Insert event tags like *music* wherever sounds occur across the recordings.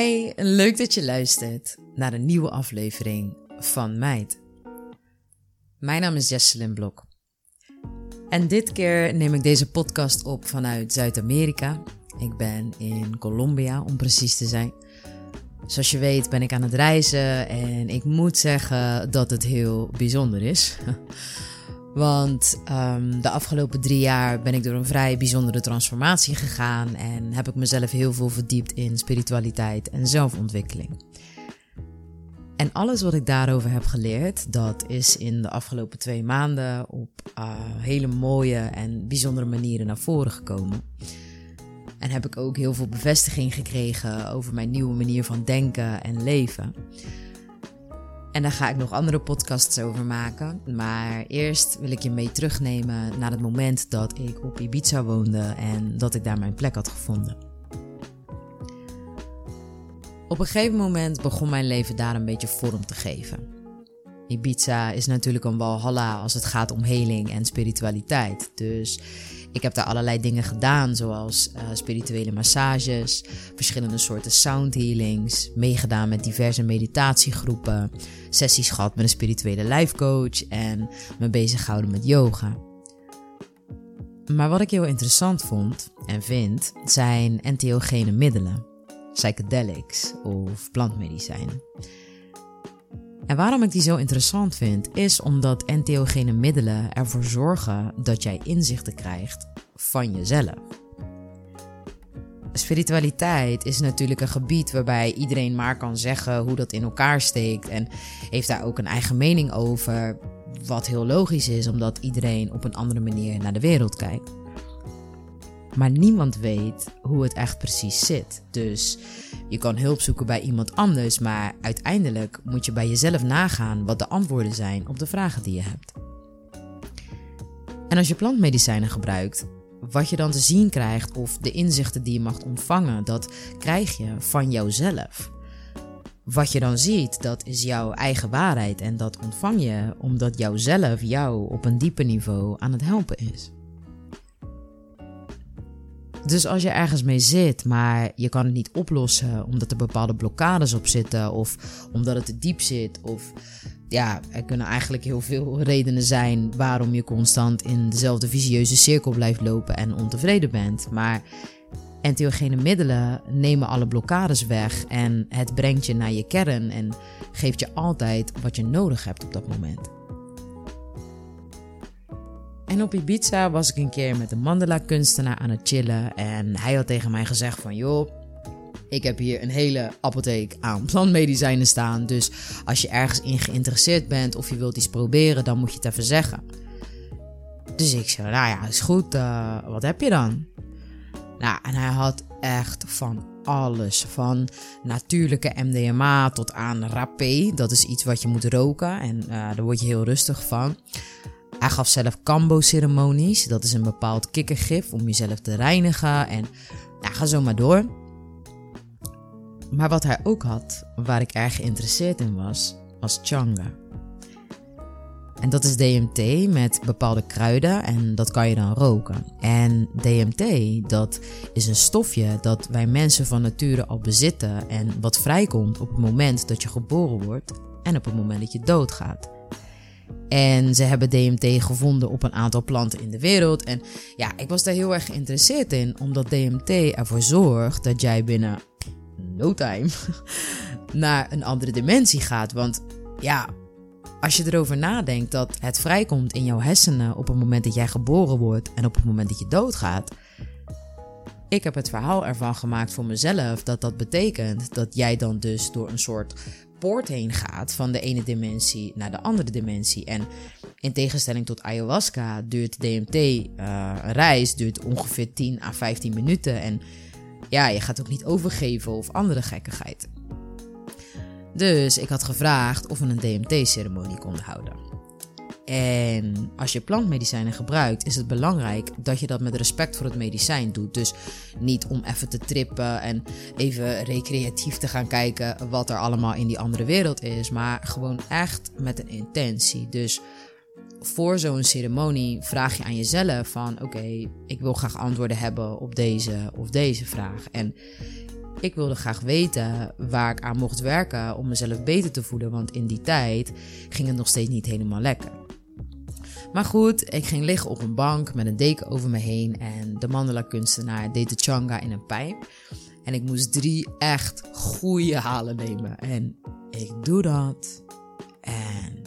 Hi, leuk dat je luistert naar een nieuwe aflevering van Meid. Mijn naam is Jesselyn Blok. En dit keer neem ik deze podcast op vanuit Zuid-Amerika. Ik ben in Colombia, om precies te zijn. Zoals je weet ben ik aan het reizen en ik moet zeggen dat het heel bijzonder is. *laughs* Want um, de afgelopen drie jaar ben ik door een vrij bijzondere transformatie gegaan en heb ik mezelf heel veel verdiept in spiritualiteit en zelfontwikkeling. En alles wat ik daarover heb geleerd, dat is in de afgelopen twee maanden op uh, hele mooie en bijzondere manieren naar voren gekomen. En heb ik ook heel veel bevestiging gekregen over mijn nieuwe manier van denken en leven. En daar ga ik nog andere podcasts over maken. Maar eerst wil ik je mee terugnemen naar het moment dat ik op Ibiza woonde en dat ik daar mijn plek had gevonden. Op een gegeven moment begon mijn leven daar een beetje vorm te geven. Ibiza is natuurlijk een walhalla als het gaat om heling en spiritualiteit. Dus ik heb daar allerlei dingen gedaan, zoals uh, spirituele massages, verschillende soorten sound healings, meegedaan met diverse meditatiegroepen, sessies gehad met een spirituele life coach en me bezig gehouden met yoga. Maar wat ik heel interessant vond en vind, zijn entheogene middelen, psychedelics of plantmedicijnen. En waarom ik die zo interessant vind, is omdat entheogene middelen ervoor zorgen dat jij inzichten krijgt van jezelf. Spiritualiteit is natuurlijk een gebied waarbij iedereen maar kan zeggen hoe dat in elkaar steekt en heeft daar ook een eigen mening over, wat heel logisch is omdat iedereen op een andere manier naar de wereld kijkt. Maar niemand weet hoe het echt precies zit. Dus je kan hulp zoeken bij iemand anders, maar uiteindelijk moet je bij jezelf nagaan wat de antwoorden zijn op de vragen die je hebt. En als je plantmedicijnen gebruikt, wat je dan te zien krijgt of de inzichten die je mag ontvangen, dat krijg je van jouzelf. Wat je dan ziet, dat is jouw eigen waarheid en dat ontvang je omdat jouzelf jou op een dieper niveau aan het helpen is. Dus als je ergens mee zit, maar je kan het niet oplossen omdat er bepaalde blokkades op zitten of omdat het te diep zit of ja, er kunnen eigenlijk heel veel *laughs* redenen zijn waarom je constant in dezelfde visieuze cirkel blijft lopen en ontevreden bent. Maar entheogene middelen nemen alle blokkades weg en het brengt je naar je kern en geeft je altijd wat je nodig hebt op dat moment. En op Ibiza was ik een keer met een mandala-kunstenaar aan het chillen. En hij had tegen mij gezegd van... joh, ik heb hier een hele apotheek aan plantmedicijnen staan. Dus als je ergens in geïnteresseerd bent of je wilt iets proberen... dan moet je het even zeggen. Dus ik zei, nou ja, is goed. Uh, wat heb je dan? Nou, en hij had echt van alles. Van natuurlijke MDMA tot aan rapé. Dat is iets wat je moet roken en uh, daar word je heel rustig van. Hij gaf zelf Kambo-ceremonies. Dat is een bepaald kikkergif om jezelf te reinigen. En ja, ga zo maar door. Maar wat hij ook had, waar ik erg geïnteresseerd in was, was Changa. En dat is DMT met bepaalde kruiden en dat kan je dan roken. En DMT, dat is een stofje dat wij mensen van nature al bezitten en wat vrijkomt op het moment dat je geboren wordt en op het moment dat je doodgaat. En ze hebben DMT gevonden op een aantal planten in de wereld. En ja, ik was daar heel erg geïnteresseerd in, omdat DMT ervoor zorgt dat jij binnen no time *laughs* naar een andere dimensie gaat. Want ja, als je erover nadenkt dat het vrijkomt in jouw hersenen op het moment dat jij geboren wordt en op het moment dat je doodgaat. Ik heb het verhaal ervan gemaakt voor mezelf dat dat betekent dat jij dan dus door een soort poort heen gaat van de ene dimensie naar de andere dimensie. En in tegenstelling tot ayahuasca duurt DMT uh, een reis duurt ongeveer 10 à 15 minuten. En ja, je gaat ook niet overgeven of andere gekkigheid. Dus ik had gevraagd of we een DMT-ceremonie konden houden. En als je plantmedicijnen gebruikt, is het belangrijk dat je dat met respect voor het medicijn doet. Dus niet om even te trippen en even recreatief te gaan kijken wat er allemaal in die andere wereld is, maar gewoon echt met een intentie. Dus voor zo'n ceremonie vraag je aan jezelf van oké, ik wil graag antwoorden hebben op deze of deze vraag. En ik wilde graag weten waar ik aan mocht werken om mezelf beter te voelen, want in die tijd ging het nog steeds niet helemaal lekker. Maar goed, ik ging liggen op een bank met een deken over me heen en de mandala kunstenaar deed de changa in een pijp. En ik moest drie echt goede halen nemen. En ik doe dat. En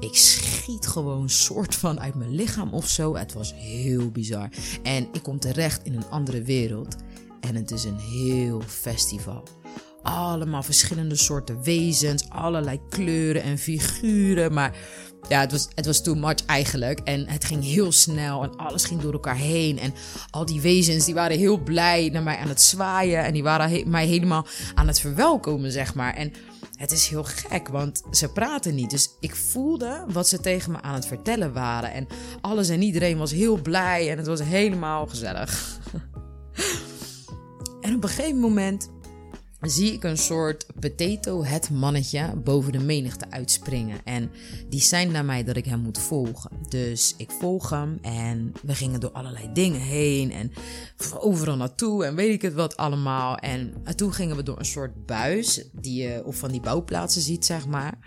ik schiet gewoon soort van uit mijn lichaam of zo. Het was heel bizar. En ik kom terecht in een andere wereld. En het is een heel festival. Allemaal verschillende soorten wezens, allerlei kleuren en figuren. Maar ja, het was, het was too much eigenlijk. En het ging heel snel en alles ging door elkaar heen. En al die wezens die waren heel blij naar mij aan het zwaaien. En die waren mij helemaal aan het verwelkomen, zeg maar. En het is heel gek, want ze praten niet. Dus ik voelde wat ze tegen me aan het vertellen waren. En alles en iedereen was heel blij en het was helemaal gezellig. *laughs* en op een gegeven moment zie ik een soort potato het mannetje boven de menigte uitspringen. En die zijn naar mij dat ik hem moet volgen. Dus ik volg hem en we gingen door allerlei dingen heen en overal naartoe en weet ik het wat allemaal. En toen gingen we door een soort buis die je op van die bouwplaatsen ziet, zeg maar.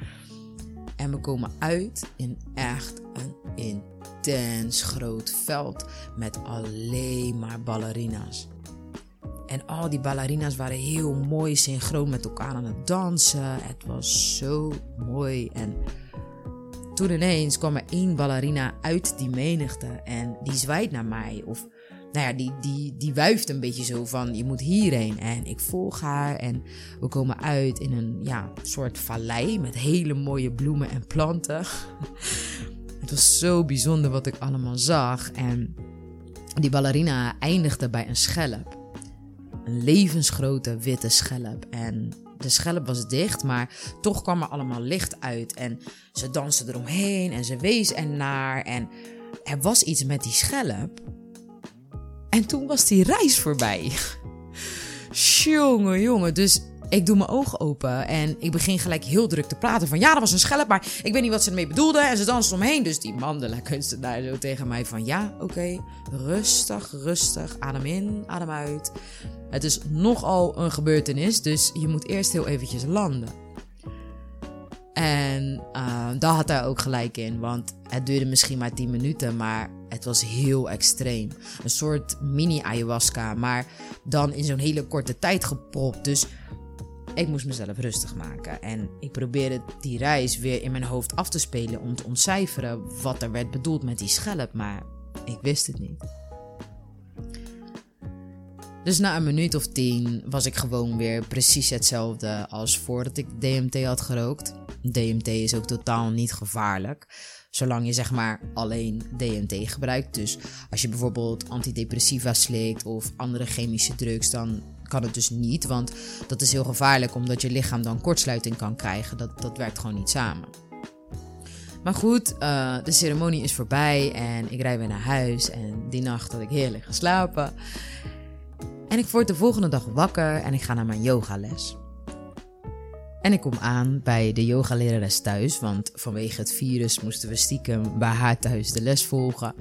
En we komen uit in echt een intens groot veld met alleen maar ballerina's. En al die ballerina's waren heel mooi synchroon met elkaar aan het dansen. Het was zo mooi. En toen ineens kwam er één ballerina uit die menigte en die zwaait naar mij. Of nou ja, die, die, die wuift een beetje zo van je moet hierheen. En ik volg haar en we komen uit in een ja, soort vallei met hele mooie bloemen en planten. *laughs* Het was zo bijzonder wat ik allemaal zag. En die ballerina eindigde bij een schelp een levensgrote witte schelp. En de schelp was dicht, maar toch kwam er allemaal licht uit. En ze danste eromheen en ze wees ernaar. En er was iets met die schelp. En toen was die reis voorbij. jongen, jongen. Dus ik doe mijn ogen open en ik begin gelijk heel druk te praten. Van ja, dat was een schelp, maar ik weet niet wat ze ermee bedoelde. En ze danste omheen. Dus die kunstenaar zo tegen mij van ja, oké, rustig, rustig. Adem in, adem uit. Het is nogal een gebeurtenis, dus je moet eerst heel eventjes landen. En uh, daar had hij ook gelijk in, want het duurde misschien maar 10 minuten, maar het was heel extreem. Een soort mini-ayahuasca, maar dan in zo'n hele korte tijd gepropt. Dus ik moest mezelf rustig maken en ik probeerde die reis weer in mijn hoofd af te spelen om te ontcijferen wat er werd bedoeld met die schelp, maar ik wist het niet. Dus na een minuut of tien was ik gewoon weer precies hetzelfde als voordat ik DMT had gerookt. DMT is ook totaal niet gevaarlijk, zolang je zeg maar alleen DMT gebruikt. Dus als je bijvoorbeeld antidepressiva slikt of andere chemische drugs, dan kan het dus niet, want dat is heel gevaarlijk omdat je lichaam dan kortsluiting kan krijgen. Dat, dat werkt gewoon niet samen. Maar goed, uh, de ceremonie is voorbij en ik rijd weer naar huis. En die nacht had ik heerlijk geslapen. En ik word de volgende dag wakker en ik ga naar mijn yogales. En ik kom aan bij de yogalerares thuis, want vanwege het virus moesten we stiekem bij haar thuis de les volgen.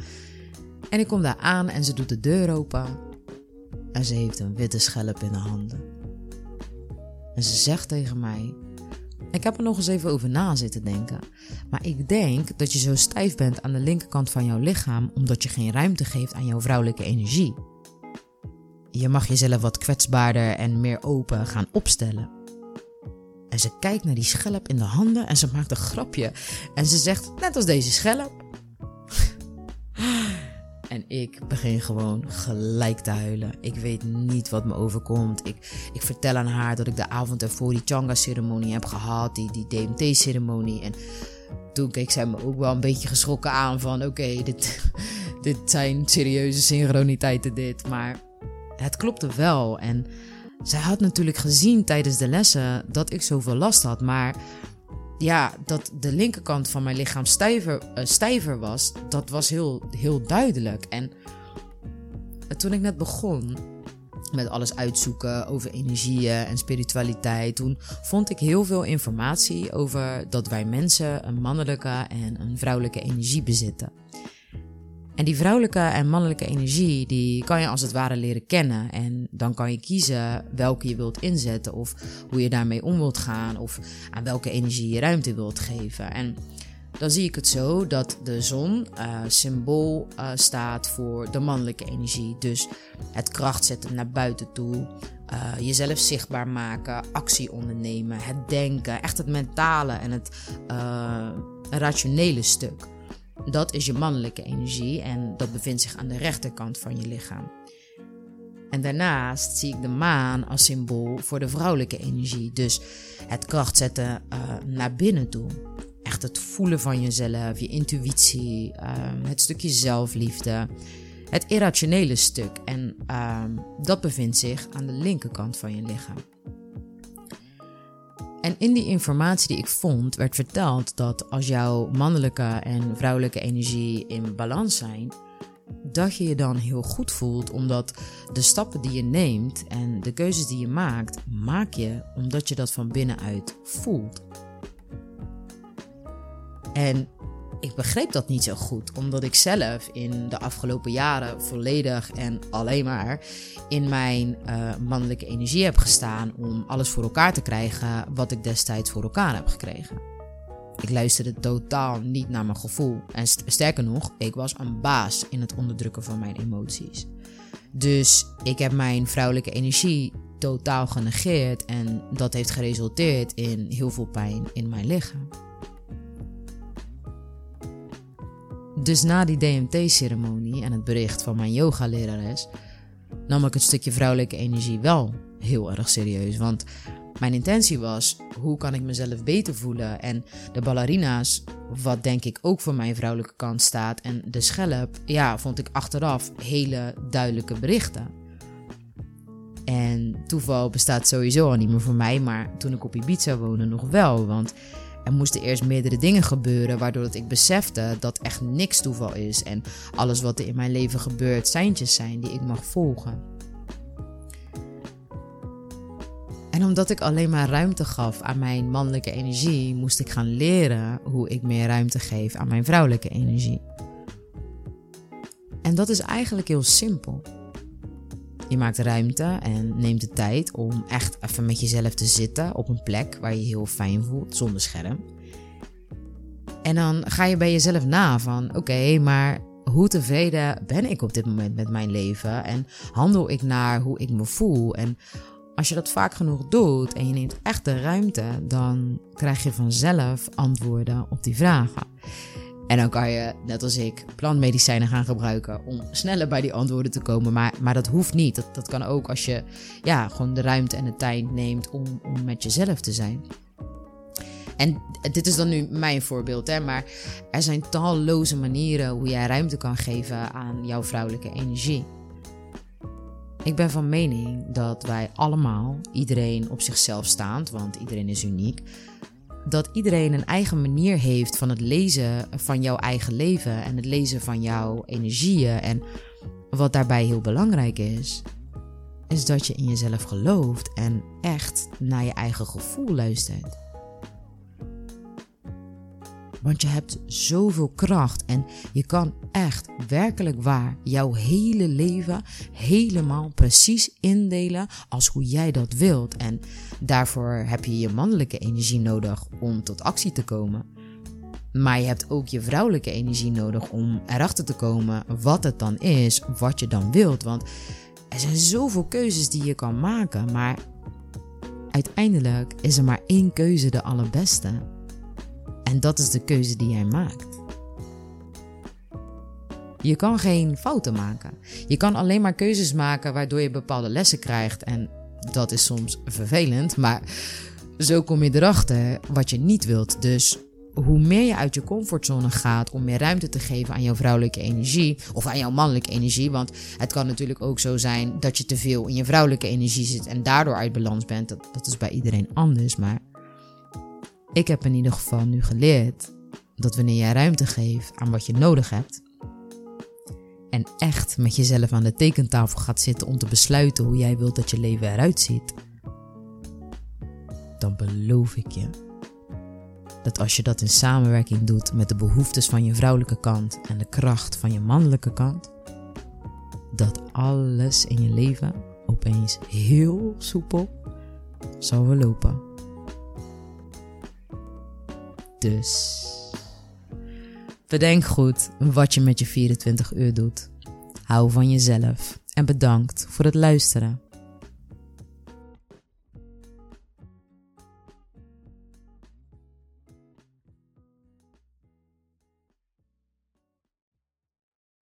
En ik kom daar aan en ze doet de deur open en ze heeft een witte schelp in de handen. En ze zegt tegen mij: Ik heb er nog eens even over na zitten denken. Maar ik denk dat je zo stijf bent aan de linkerkant van jouw lichaam omdat je geen ruimte geeft aan jouw vrouwelijke energie. Je mag jezelf wat kwetsbaarder en meer open gaan opstellen. En ze kijkt naar die schelp in de handen en ze maakt een grapje. En ze zegt, net als deze schelp. En ik begin gewoon gelijk te huilen. Ik weet niet wat me overkomt. Ik, ik vertel aan haar dat ik de avond ervoor die Changa-ceremonie heb gehad. Die, die DMT-ceremonie. En toen keek zij me ook wel een beetje geschrokken aan van... Oké, dit, dit zijn serieuze synchroniteiten dit. Maar het klopte wel. En zij had natuurlijk gezien tijdens de lessen dat ik zoveel last had. Maar ja, dat de linkerkant van mijn lichaam stijver, uh, stijver was, dat was heel, heel duidelijk. En toen ik net begon met alles uitzoeken over energieën en spiritualiteit, toen vond ik heel veel informatie over dat wij mensen een mannelijke en een vrouwelijke energie bezitten. En die vrouwelijke en mannelijke energie, die kan je als het ware leren kennen. En dan kan je kiezen welke je wilt inzetten of hoe je daarmee om wilt gaan of aan welke energie je ruimte wilt geven. En dan zie ik het zo dat de zon uh, symbool uh, staat voor de mannelijke energie. Dus het kracht zetten naar buiten toe, uh, jezelf zichtbaar maken, actie ondernemen, het denken, echt het mentale en het rationele stuk. Dat is je mannelijke energie en dat bevindt zich aan de rechterkant van je lichaam. En daarnaast zie ik de maan als symbool voor de vrouwelijke energie. Dus het kracht zetten naar binnen toe echt het voelen van jezelf, je intuïtie, um, het stukje zelfliefde, het irrationele stuk. En um, dat bevindt zich aan de linkerkant van je lichaam. En in die informatie die ik vond, werd verteld dat als jouw mannelijke en vrouwelijke energie in balans zijn, dat je je dan heel goed voelt, omdat de stappen die je neemt en de keuzes die je maakt, maak je omdat je dat van binnenuit voelt. En ik begreep dat niet zo goed, omdat ik zelf in de afgelopen jaren volledig en alleen maar in mijn uh, mannelijke energie heb gestaan om alles voor elkaar te krijgen wat ik destijds voor elkaar heb gekregen. Ik luisterde totaal niet naar mijn gevoel. En sterker nog, ik was een baas in het onderdrukken van mijn emoties. Dus ik heb mijn vrouwelijke energie totaal genegeerd en dat heeft geresulteerd in heel veel pijn in mijn lichaam. Dus na die DMT-ceremonie en het bericht van mijn yoga-lerares nam ik het stukje vrouwelijke energie wel heel erg serieus. Want mijn intentie was: hoe kan ik mezelf beter voelen? En de ballerina's, wat denk ik ook voor mijn vrouwelijke kant staat, en de schelp, ja, vond ik achteraf hele duidelijke berichten. En toeval bestaat sowieso al niet meer voor mij, maar toen ik op Ibiza woonde nog wel. Want er moesten eerst meerdere dingen gebeuren, waardoor ik besefte dat echt niks toeval is en alles wat er in mijn leven gebeurt seintjes zijn die ik mag volgen. En omdat ik alleen maar ruimte gaf aan mijn mannelijke energie, moest ik gaan leren hoe ik meer ruimte geef aan mijn vrouwelijke energie. En dat is eigenlijk heel simpel. Je maakt ruimte en neemt de tijd om echt even met jezelf te zitten op een plek waar je je heel fijn voelt zonder scherm. En dan ga je bij jezelf na van oké, maar hoe tevreden ben ik op dit moment met mijn leven en handel ik naar hoe ik me voel? En als je dat vaak genoeg doet en je neemt echt de ruimte, dan krijg je vanzelf antwoorden op die vragen. En dan kan je, net als ik, plantmedicijnen gaan gebruiken om sneller bij die antwoorden te komen. Maar, maar dat hoeft niet. Dat, dat kan ook als je ja, gewoon de ruimte en de tijd neemt om, met jezelf te zijn. En dit is dan nu mijn voorbeeld, hè, maar er zijn talloze manieren hoe jij ruimte kan geven aan jouw vrouwelijke energie. Ik ben van mening dat wij allemaal, iedereen op zichzelf staand, want iedereen is uniek, dat iedereen een eigen manier heeft van het lezen van jouw eigen leven en het lezen van jouw energieën. En wat daarbij heel belangrijk is, is dat je in jezelf gelooft en echt naar je eigen gevoel luistert. Want je hebt zoveel kracht en je kan echt werkelijk waar jouw hele leven helemaal precies indelen als hoe jij dat wilt. En daarvoor heb je je mannelijke energie nodig om tot actie te komen. Maar je hebt ook je vrouwelijke energie nodig om erachter te komen wat het dan is, wat je dan wilt. Want er zijn zoveel keuzes die je kan maken, maar uiteindelijk is er maar één keuze de allerbeste. En dat is de keuze die jij maakt. Je kan geen fouten maken. Je kan alleen maar keuzes maken waardoor je bepaalde lessen krijgt. En dat is soms vervelend, maar zo kom je erachter wat je niet wilt. Dus hoe meer je uit je comfortzone gaat om meer ruimte te geven aan jouw vrouwelijke energie of aan jouw mannelijke energie. Want het kan natuurlijk ook zo zijn dat je te veel in je vrouwelijke energie zit en daardoor uit balans bent. Dat, dat is bij iedereen anders. Maar ik heb in ieder geval nu geleerd dat wanneer jij ruimte geeft aan wat je nodig hebt. En echt met jezelf aan de tekentafel gaat zitten om te besluiten hoe jij wilt dat je leven eruit ziet. Dan beloof ik je dat als je dat in samenwerking doet met de behoeftes van je vrouwelijke kant en de kracht van je mannelijke kant, dat alles in je leven opeens heel soepel zal verlopen. Dus bedenk goed wat je met je 24 uur doet. Hou van jezelf en bedankt voor het luisteren.